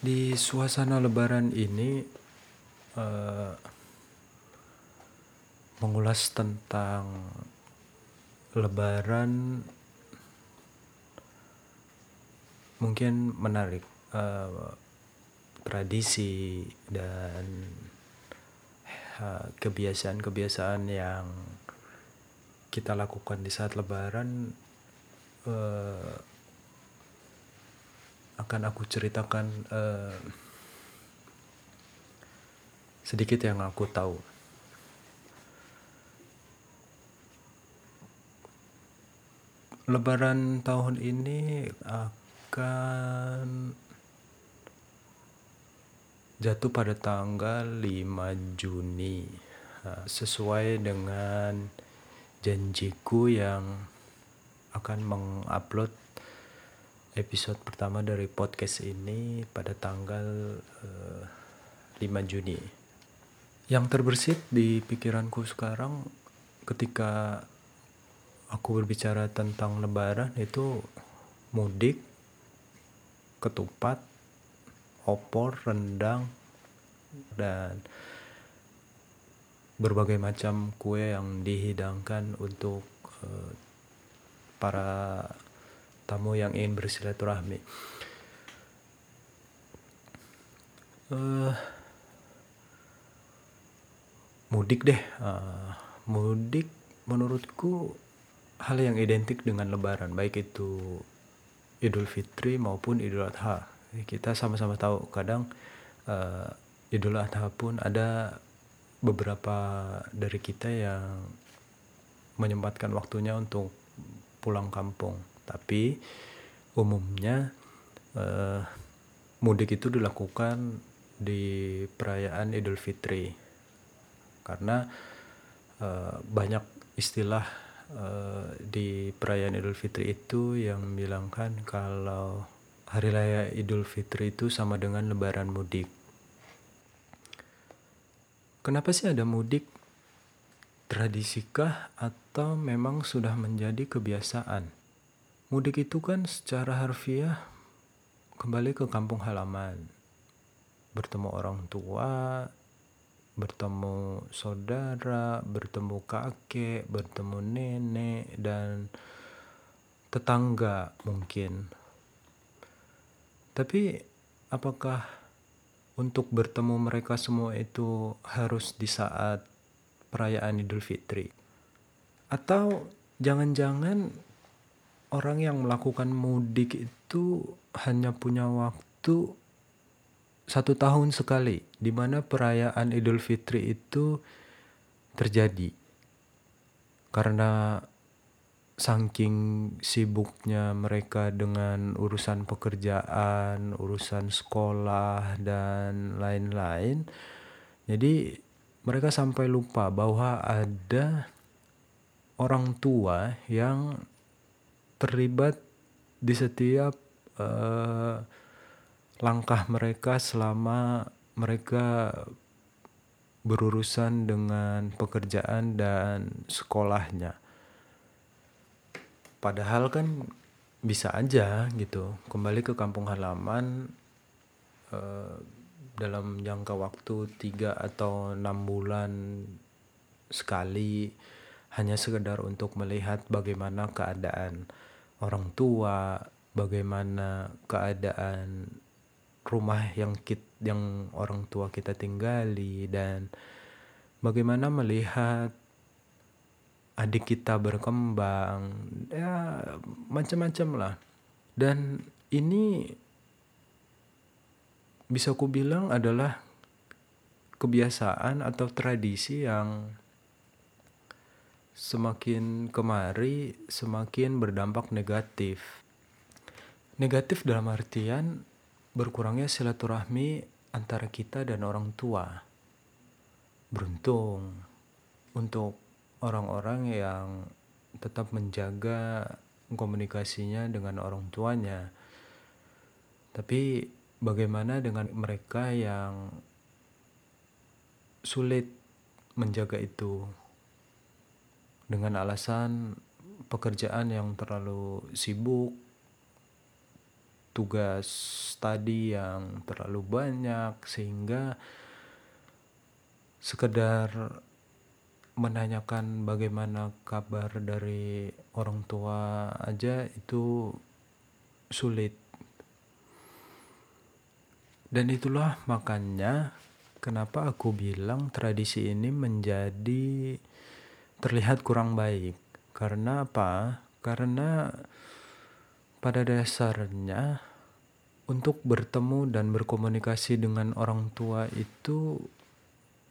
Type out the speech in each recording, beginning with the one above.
Di suasana lebaran ini uh, mengulas tentang lebaran mungkin menarik uh, tradisi dan uh, kebiasaan-kebiasaan yang kita lakukan di saat lebaran uh, akan aku ceritakan uh, sedikit yang aku tahu. Lebaran tahun ini akan jatuh pada tanggal 5 Juni uh, sesuai dengan janjiku yang akan mengupload episode pertama dari podcast ini pada tanggal uh, eh, 5 Juni. Yang terbersit di pikiranku sekarang ketika aku berbicara tentang lebaran itu mudik, ketupat, opor, rendang, dan berbagai macam kue yang dihidangkan untuk uh, para tamu yang ingin bersilaturahmi. Uh, mudik deh, uh, mudik menurutku hal yang identik dengan Lebaran, baik itu Idul Fitri maupun Idul Adha. Kita sama-sama tahu kadang uh, Idul Adha pun ada beberapa dari kita yang menyempatkan waktunya untuk pulang kampung tapi umumnya uh, mudik itu dilakukan di perayaan Idul Fitri karena uh, banyak istilah uh, di perayaan Idul Fitri itu yang bilangkan kalau hari raya Idul Fitri itu sama dengan lebaran mudik. Kenapa sih ada mudik? Tradisikah atau memang sudah menjadi kebiasaan? Mudik itu kan secara harfiah kembali ke kampung halaman, bertemu orang tua, bertemu saudara, bertemu kakek, bertemu nenek, dan tetangga mungkin. Tapi apakah untuk bertemu mereka semua itu harus di saat perayaan Idul Fitri? Atau jangan-jangan orang yang melakukan mudik itu hanya punya waktu satu tahun sekali, di mana perayaan Idul Fitri itu terjadi. Karena saking sibuknya mereka dengan urusan pekerjaan, urusan sekolah, dan lain-lain, jadi mereka sampai lupa bahwa ada orang tua yang terlibat di setiap uh, langkah mereka selama mereka berurusan dengan pekerjaan dan sekolahnya. Padahal kan bisa aja gitu kembali ke kampung halaman uh, dalam jangka waktu tiga atau enam bulan sekali hanya sekedar untuk melihat bagaimana keadaan orang tua, bagaimana keadaan rumah yang kit, yang orang tua kita tinggali dan bagaimana melihat adik kita berkembang ya macam-macam lah. Dan ini bisa ku bilang adalah kebiasaan atau tradisi yang semakin kemari semakin berdampak negatif. Negatif dalam artian berkurangnya silaturahmi antara kita dan orang tua. Beruntung untuk orang-orang yang tetap menjaga komunikasinya dengan orang tuanya. Tapi bagaimana dengan mereka yang sulit menjaga itu? Dengan alasan pekerjaan yang terlalu sibuk, tugas tadi yang terlalu banyak sehingga sekedar menanyakan bagaimana kabar dari orang tua aja itu sulit. Dan itulah makanya kenapa aku bilang tradisi ini menjadi terlihat kurang baik. Karena apa? Karena pada dasarnya untuk bertemu dan berkomunikasi dengan orang tua itu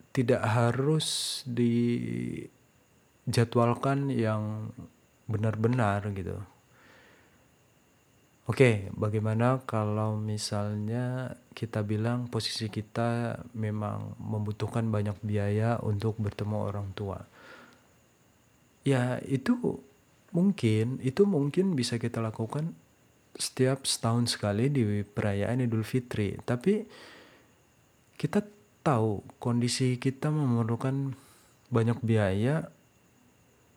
tidak harus dijadwalkan yang benar-benar gitu. Oke, bagaimana kalau misalnya kita bilang posisi kita memang membutuhkan banyak biaya untuk bertemu orang tua? Ya, itu mungkin, itu mungkin bisa kita lakukan setiap setahun sekali di perayaan Idul Fitri. Tapi kita tahu kondisi kita memerlukan banyak biaya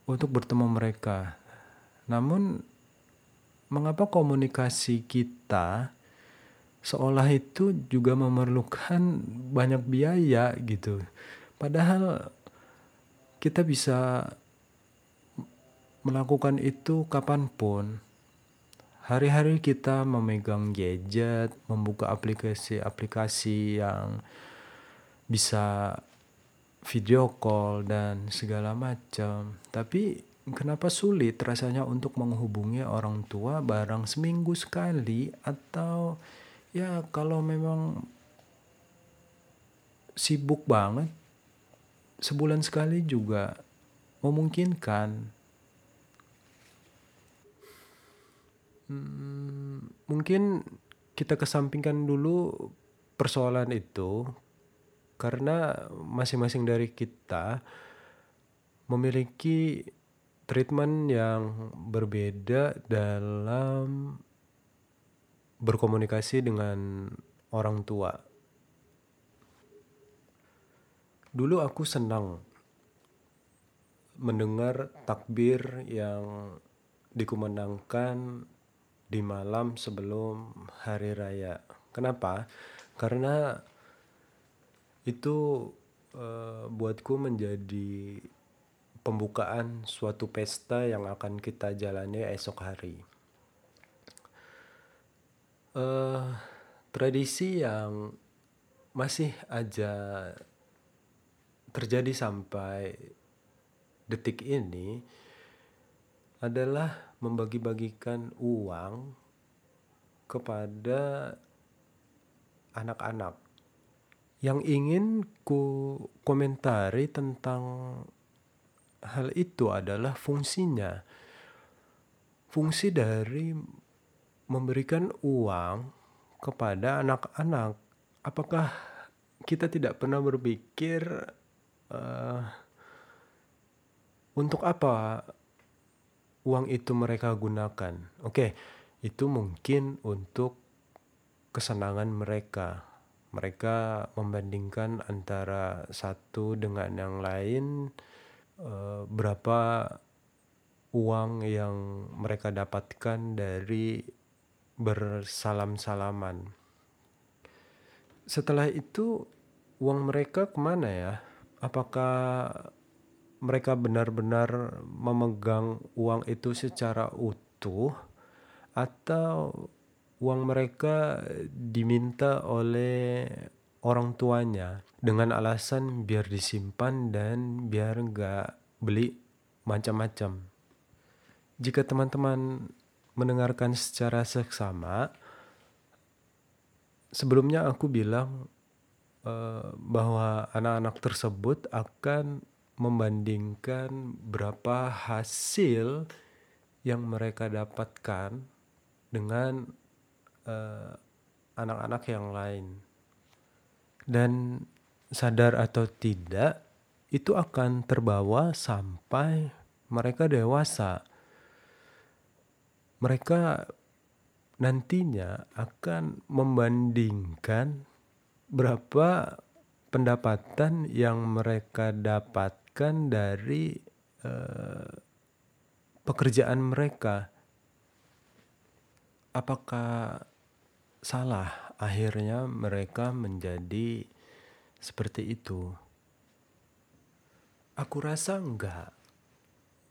untuk bertemu mereka. Namun mengapa komunikasi kita seolah itu juga memerlukan banyak biaya gitu. Padahal kita bisa melakukan itu kapan pun. Hari-hari kita memegang gadget, membuka aplikasi-aplikasi yang bisa video call dan segala macam. Tapi kenapa sulit rasanya untuk menghubungi orang tua barang seminggu sekali atau ya kalau memang sibuk banget sebulan sekali juga memungkinkan. Hmm, mungkin kita kesampingkan dulu persoalan itu karena masing-masing dari kita memiliki treatment yang berbeda dalam berkomunikasi dengan orang tua. Dulu aku senang mendengar takbir yang dikumandangkan di malam sebelum hari raya. Kenapa? Karena itu uh, buatku menjadi pembukaan suatu pesta yang akan kita jalani esok hari. Uh, tradisi yang masih aja terjadi sampai detik ini adalah membagi-bagikan uang kepada anak-anak yang ingin ku komentari tentang hal itu adalah fungsinya. Fungsi dari memberikan uang kepada anak-anak. Apakah kita tidak pernah berpikir uh, untuk apa uang itu mereka gunakan? Oke, okay, itu mungkin untuk kesenangan mereka mereka membandingkan antara satu dengan yang lain uh, berapa uang yang mereka dapatkan dari bersalam-salaman. Setelah itu uang mereka ke mana ya? Apakah mereka benar-benar memegang uang itu secara utuh atau uang mereka diminta oleh orang tuanya dengan alasan biar disimpan dan biar nggak beli macam-macam. Jika teman-teman mendengarkan secara seksama, sebelumnya aku bilang uh, bahwa anak-anak tersebut akan membandingkan berapa hasil yang mereka dapatkan dengan eh, anak-anak yang lain. Dan sadar atau tidak itu akan terbawa sampai mereka dewasa. Mereka nantinya akan membandingkan berapa pendapatan yang mereka dapatkan dari uh, pekerjaan mereka apakah salah. Akhirnya mereka menjadi seperti itu. Aku rasa enggak.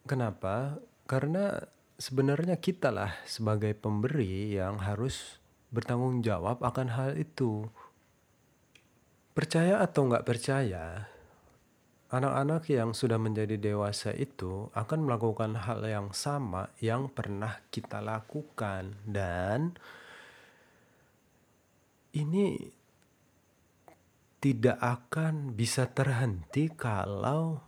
Kenapa? Karena sebenarnya kita lah sebagai pemberi yang harus bertanggung jawab akan hal itu. Percaya atau enggak percaya, anak-anak yang sudah menjadi dewasa itu akan melakukan hal yang sama yang pernah kita lakukan dan ini tidak akan bisa terhenti kalau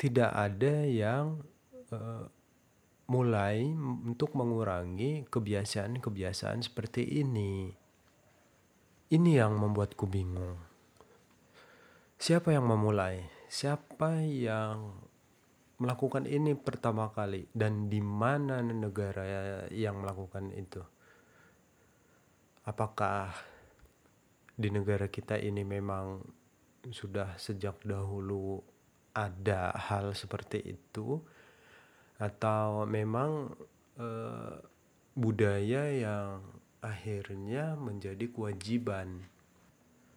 tidak ada yang uh, mulai untuk mengurangi kebiasaan-kebiasaan seperti ini. Ini yang membuatku bingung. Siapa yang memulai? Siapa yang melakukan ini pertama kali dan di mana negara yang melakukan itu? Apakah di negara kita ini memang sudah sejak dahulu ada hal seperti itu atau memang eh, budaya yang akhirnya menjadi kewajiban.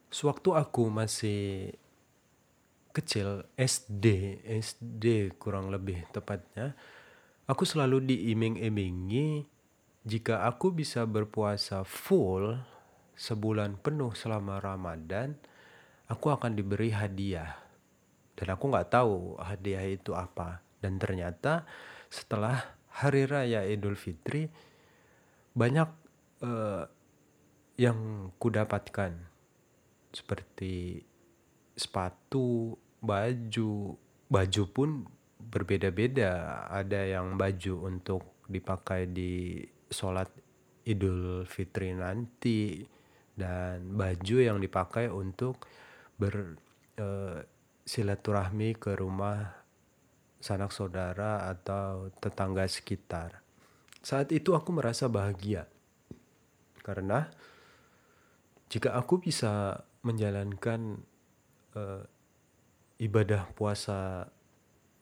Sewaktu aku masih kecil, SD, SD kurang lebih tepatnya, aku selalu diiming-imingi jika aku bisa berpuasa full sebulan penuh selama Ramadan, aku akan diberi hadiah. Dan aku nggak tahu hadiah itu apa. Dan ternyata setelah Hari Raya Idul Fitri, banyak uh, yang kudapatkan seperti sepatu, baju, baju pun berbeda-beda. Ada yang baju untuk dipakai di sholat Idul Fitri nanti dan baju yang dipakai untuk bersilaturahmi uh, ke rumah sanak saudara atau tetangga sekitar. Saat itu aku merasa bahagia karena jika aku bisa menjalankan uh, ibadah puasa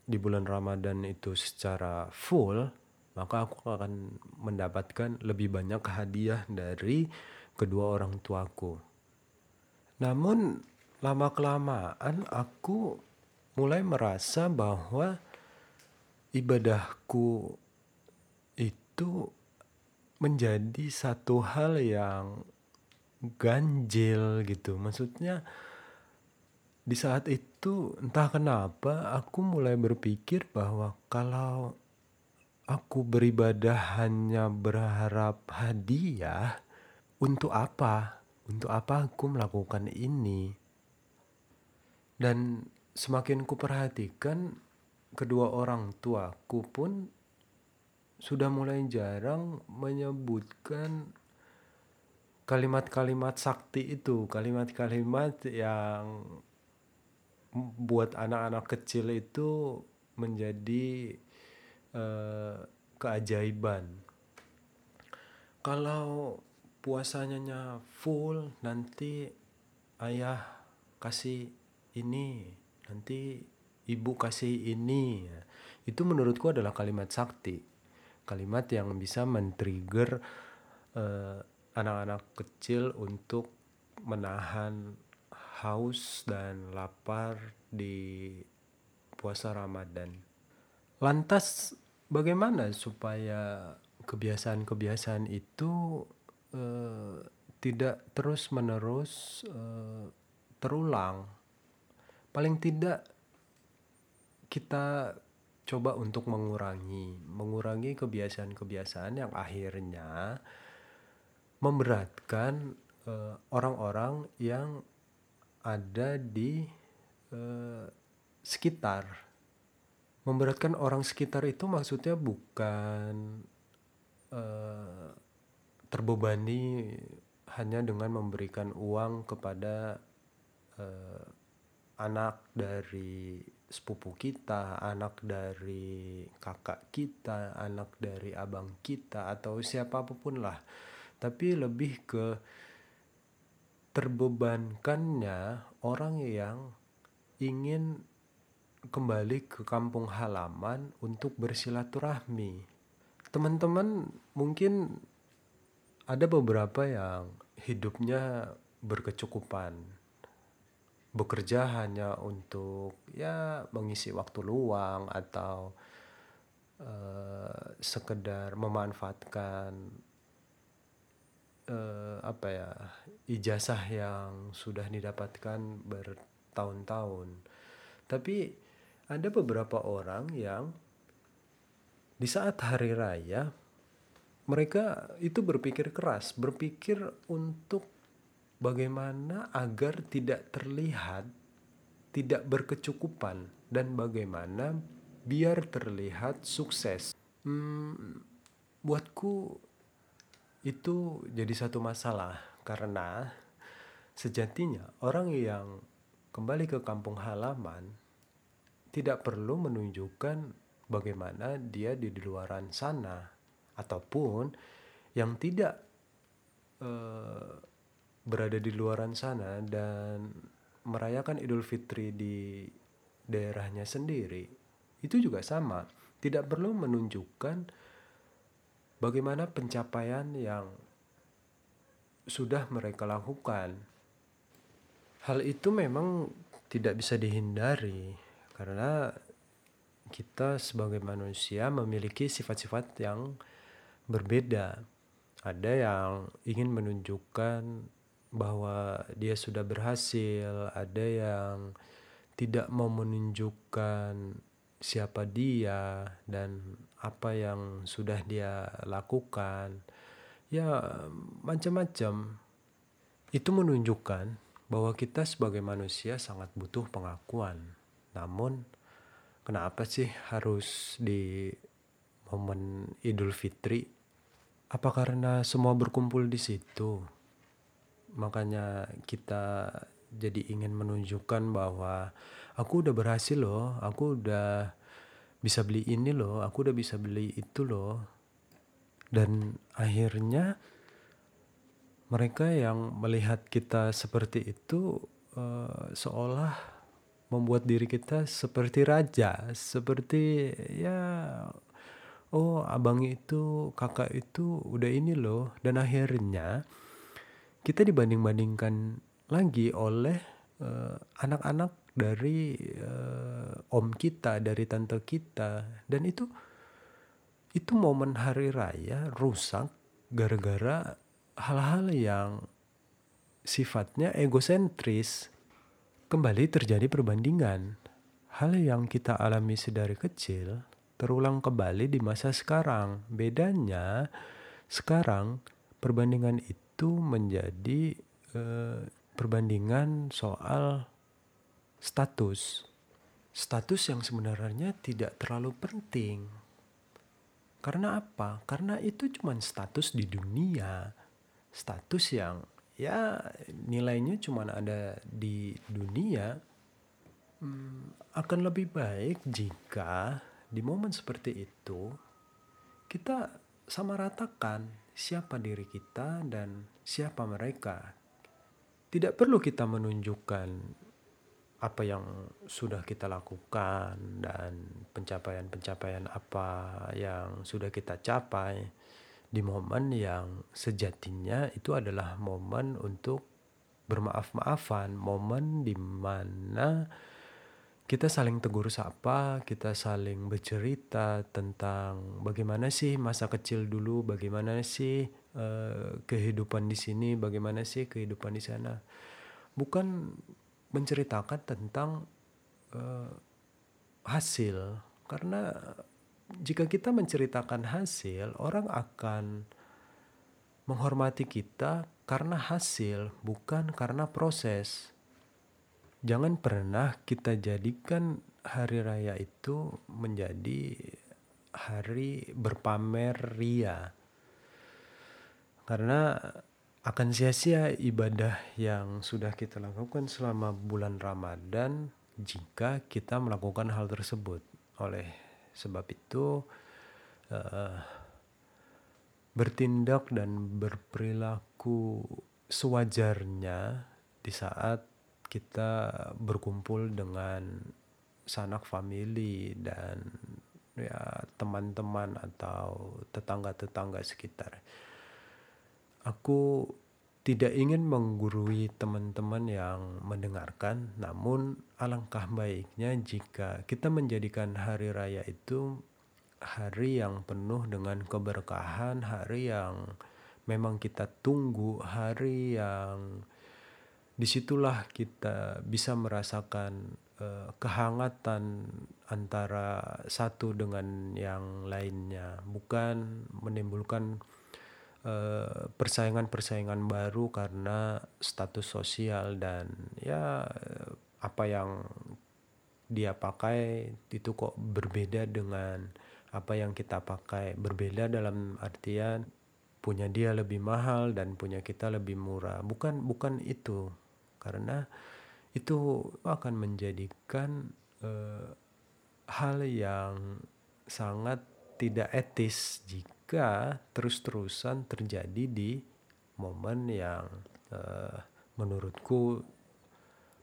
di bulan Ramadan itu secara full, maka aku akan mendapatkan lebih banyak hadiah dari kedua orang tuaku. Namun lama-kelamaan aku mulai merasa bahwa ibadahku itu menjadi satu hal yang ganjil gitu. Maksudnya di saat itu entah kenapa aku mulai berpikir bahwa kalau aku beribadah hanya berharap hadiah, untuk apa? Untuk apa aku melakukan ini? Dan semakin kuperhatikan kedua orang tuaku pun sudah mulai jarang menyebutkan kalimat-kalimat sakti itu, kalimat-kalimat yang buat anak-anak kecil itu menjadi uh, keajaiban. Kalau puasanya full nanti ayah kasih ini, nanti ibu kasih ini. Itu menurutku adalah kalimat sakti kalimat yang bisa men-trigger uh, anak-anak kecil untuk menahan haus dan lapar di puasa Ramadan. Lantas bagaimana supaya kebiasaan-kebiasaan itu uh, tidak terus-menerus uh, terulang? Paling tidak kita coba untuk mengurangi, mengurangi kebiasaan-kebiasaan yang akhirnya memberatkan uh, orang-orang yang ada di uh, sekitar. Memberatkan orang sekitar itu maksudnya bukan uh, terbebani hanya dengan memberikan uang kepada uh, anak dari sepupu kita, anak dari kakak kita, anak dari abang kita atau siapa pun lah. Tapi lebih ke terbebankannya orang yang ingin kembali ke kampung halaman untuk bersilaturahmi. Teman-teman mungkin ada beberapa yang hidupnya berkecukupan, bekerja hanya untuk ya mengisi waktu luang atau uh, sekedar memanfaatkan uh, apa ya ijazah yang sudah didapatkan bertahun-tahun. Tapi ada beberapa orang yang di saat hari raya mereka itu berpikir keras, berpikir untuk bagaimana agar tidak terlihat tidak berkecukupan dan bagaimana biar terlihat sukses. Hmm, buatku itu jadi satu masalah karena sejatinya orang yang kembali ke kampung halaman tidak perlu menunjukkan bagaimana dia di luaran sana ataupun yang tidak uh, berada di luaran sana dan merayakan Idul Fitri di daerahnya sendiri itu juga sama. Tidak perlu menunjukkan bagaimana pencapaian yang sudah mereka lakukan. Hal itu memang tidak bisa dihindari karena kita sebagai manusia memiliki sifat-sifat yang berbeda. Ada yang ingin menunjukkan bahwa dia sudah berhasil, ada yang tidak mau menunjukkan siapa dia dan apa yang sudah dia lakukan ya macam-macam. Itu menunjukkan bahwa kita sebagai manusia sangat butuh pengakuan. Namun kenapa sih harus di momen Idul Fitri? Apa karena semua berkumpul di situ? Makanya kita jadi ingin menunjukkan bahwa aku udah berhasil loh aku udah bisa beli ini loh aku udah bisa beli itu loh. Dan akhirnya mereka yang melihat kita seperti itu uh, seolah membuat diri kita seperti raja seperti ya oh abang itu kakak itu udah ini loh. Dan akhirnya kita dibanding-bandingkan lagi oleh uh, anak-anak dari uh, om kita, dari tante kita, dan itu itu momen hari raya rusak gara-gara hal-hal yang sifatnya egosentris. Kembali terjadi perbandingan. Hal yang kita alami sedari kecil terulang kembali di masa sekarang. Bedanya sekarang perbandingan itu menjadi uh, perbandingan soal status. Status yang sebenarnya tidak terlalu penting. Karena apa? Karena itu cuma status di dunia. Status yang ya nilainya cuma ada di dunia. Hmm, akan lebih baik jika di momen seperti itu kita sama ratakan siapa diri kita dan siapa mereka tidak perlu kita menunjukkan apa yang sudah kita lakukan dan pencapaian-pencapaian apa yang sudah kita capai di momen yang sejatinya itu adalah momen untuk bermaaf-maafan, momen di mana kita saling tegur sapa, kita saling bercerita tentang bagaimana sih masa kecil dulu, bagaimana sih uh, kehidupan di sini, bagaimana sih kehidupan di sana. Bukan menceritakan tentang uh, hasil, karena jika kita menceritakan hasil, orang akan menghormati kita karena hasil, bukan karena proses jangan pernah kita jadikan hari raya itu menjadi hari berpamer ria. Karena akan sia-sia ibadah yang sudah kita lakukan selama bulan Ramadan jika kita melakukan hal tersebut. Oleh sebab itu uh, bertindak dan berperilaku sewajarnya di saat kita berkumpul dengan sanak famili dan ya teman-teman atau tetangga-tetangga sekitar. Aku tidak ingin menggurui teman-teman yang mendengarkan, namun alangkah baiknya jika kita menjadikan hari raya itu hari yang penuh dengan keberkahan, hari yang memang kita tunggu, hari yang di situlah kita bisa merasakan uh, kehangatan antara satu dengan yang lainnya, bukan menimbulkan persaingan-persaingan baru karena status sosial dan ya apa yang dia pakai itu kok berbeda dengan apa yang kita pakai. Berbeda dalam artian punya dia lebih mahal dan punya kita lebih murah. Bukan bukan itu. Karena itu akan menjadikan uh, hal yang sangat tidak etis jika terus-terusan terjadi di momen yang uh, menurutku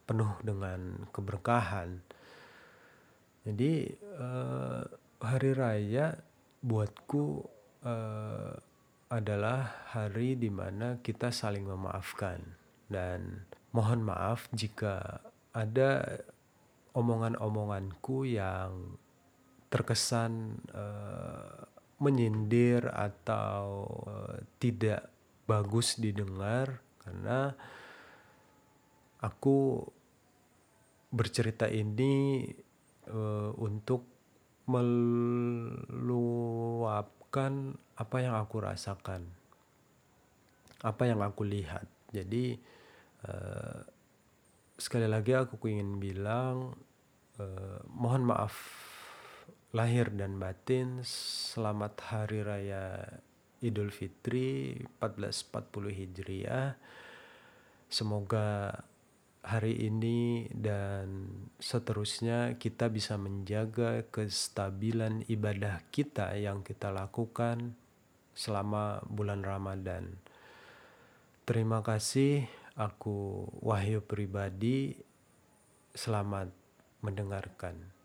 penuh dengan keberkahan. Jadi uh, hari raya buatku uh, adalah hari di mana kita saling memaafkan dan mohon maaf jika ada omongan-omonganku yang terkesan uh, menyindir atau uh, tidak bagus didengar karena aku bercerita ini uh, untuk meluapkan apa yang aku rasakan, apa yang aku lihat. Jadi uh, sekali lagi aku ingin bilang uh, mohon maaf lahir dan batin selamat hari raya Idul Fitri 1440 Hijriah. Semoga hari ini dan seterusnya kita bisa menjaga kestabilan ibadah kita yang kita lakukan selama bulan Ramadan. Terima kasih, aku Wahyu pribadi. Selamat mendengarkan.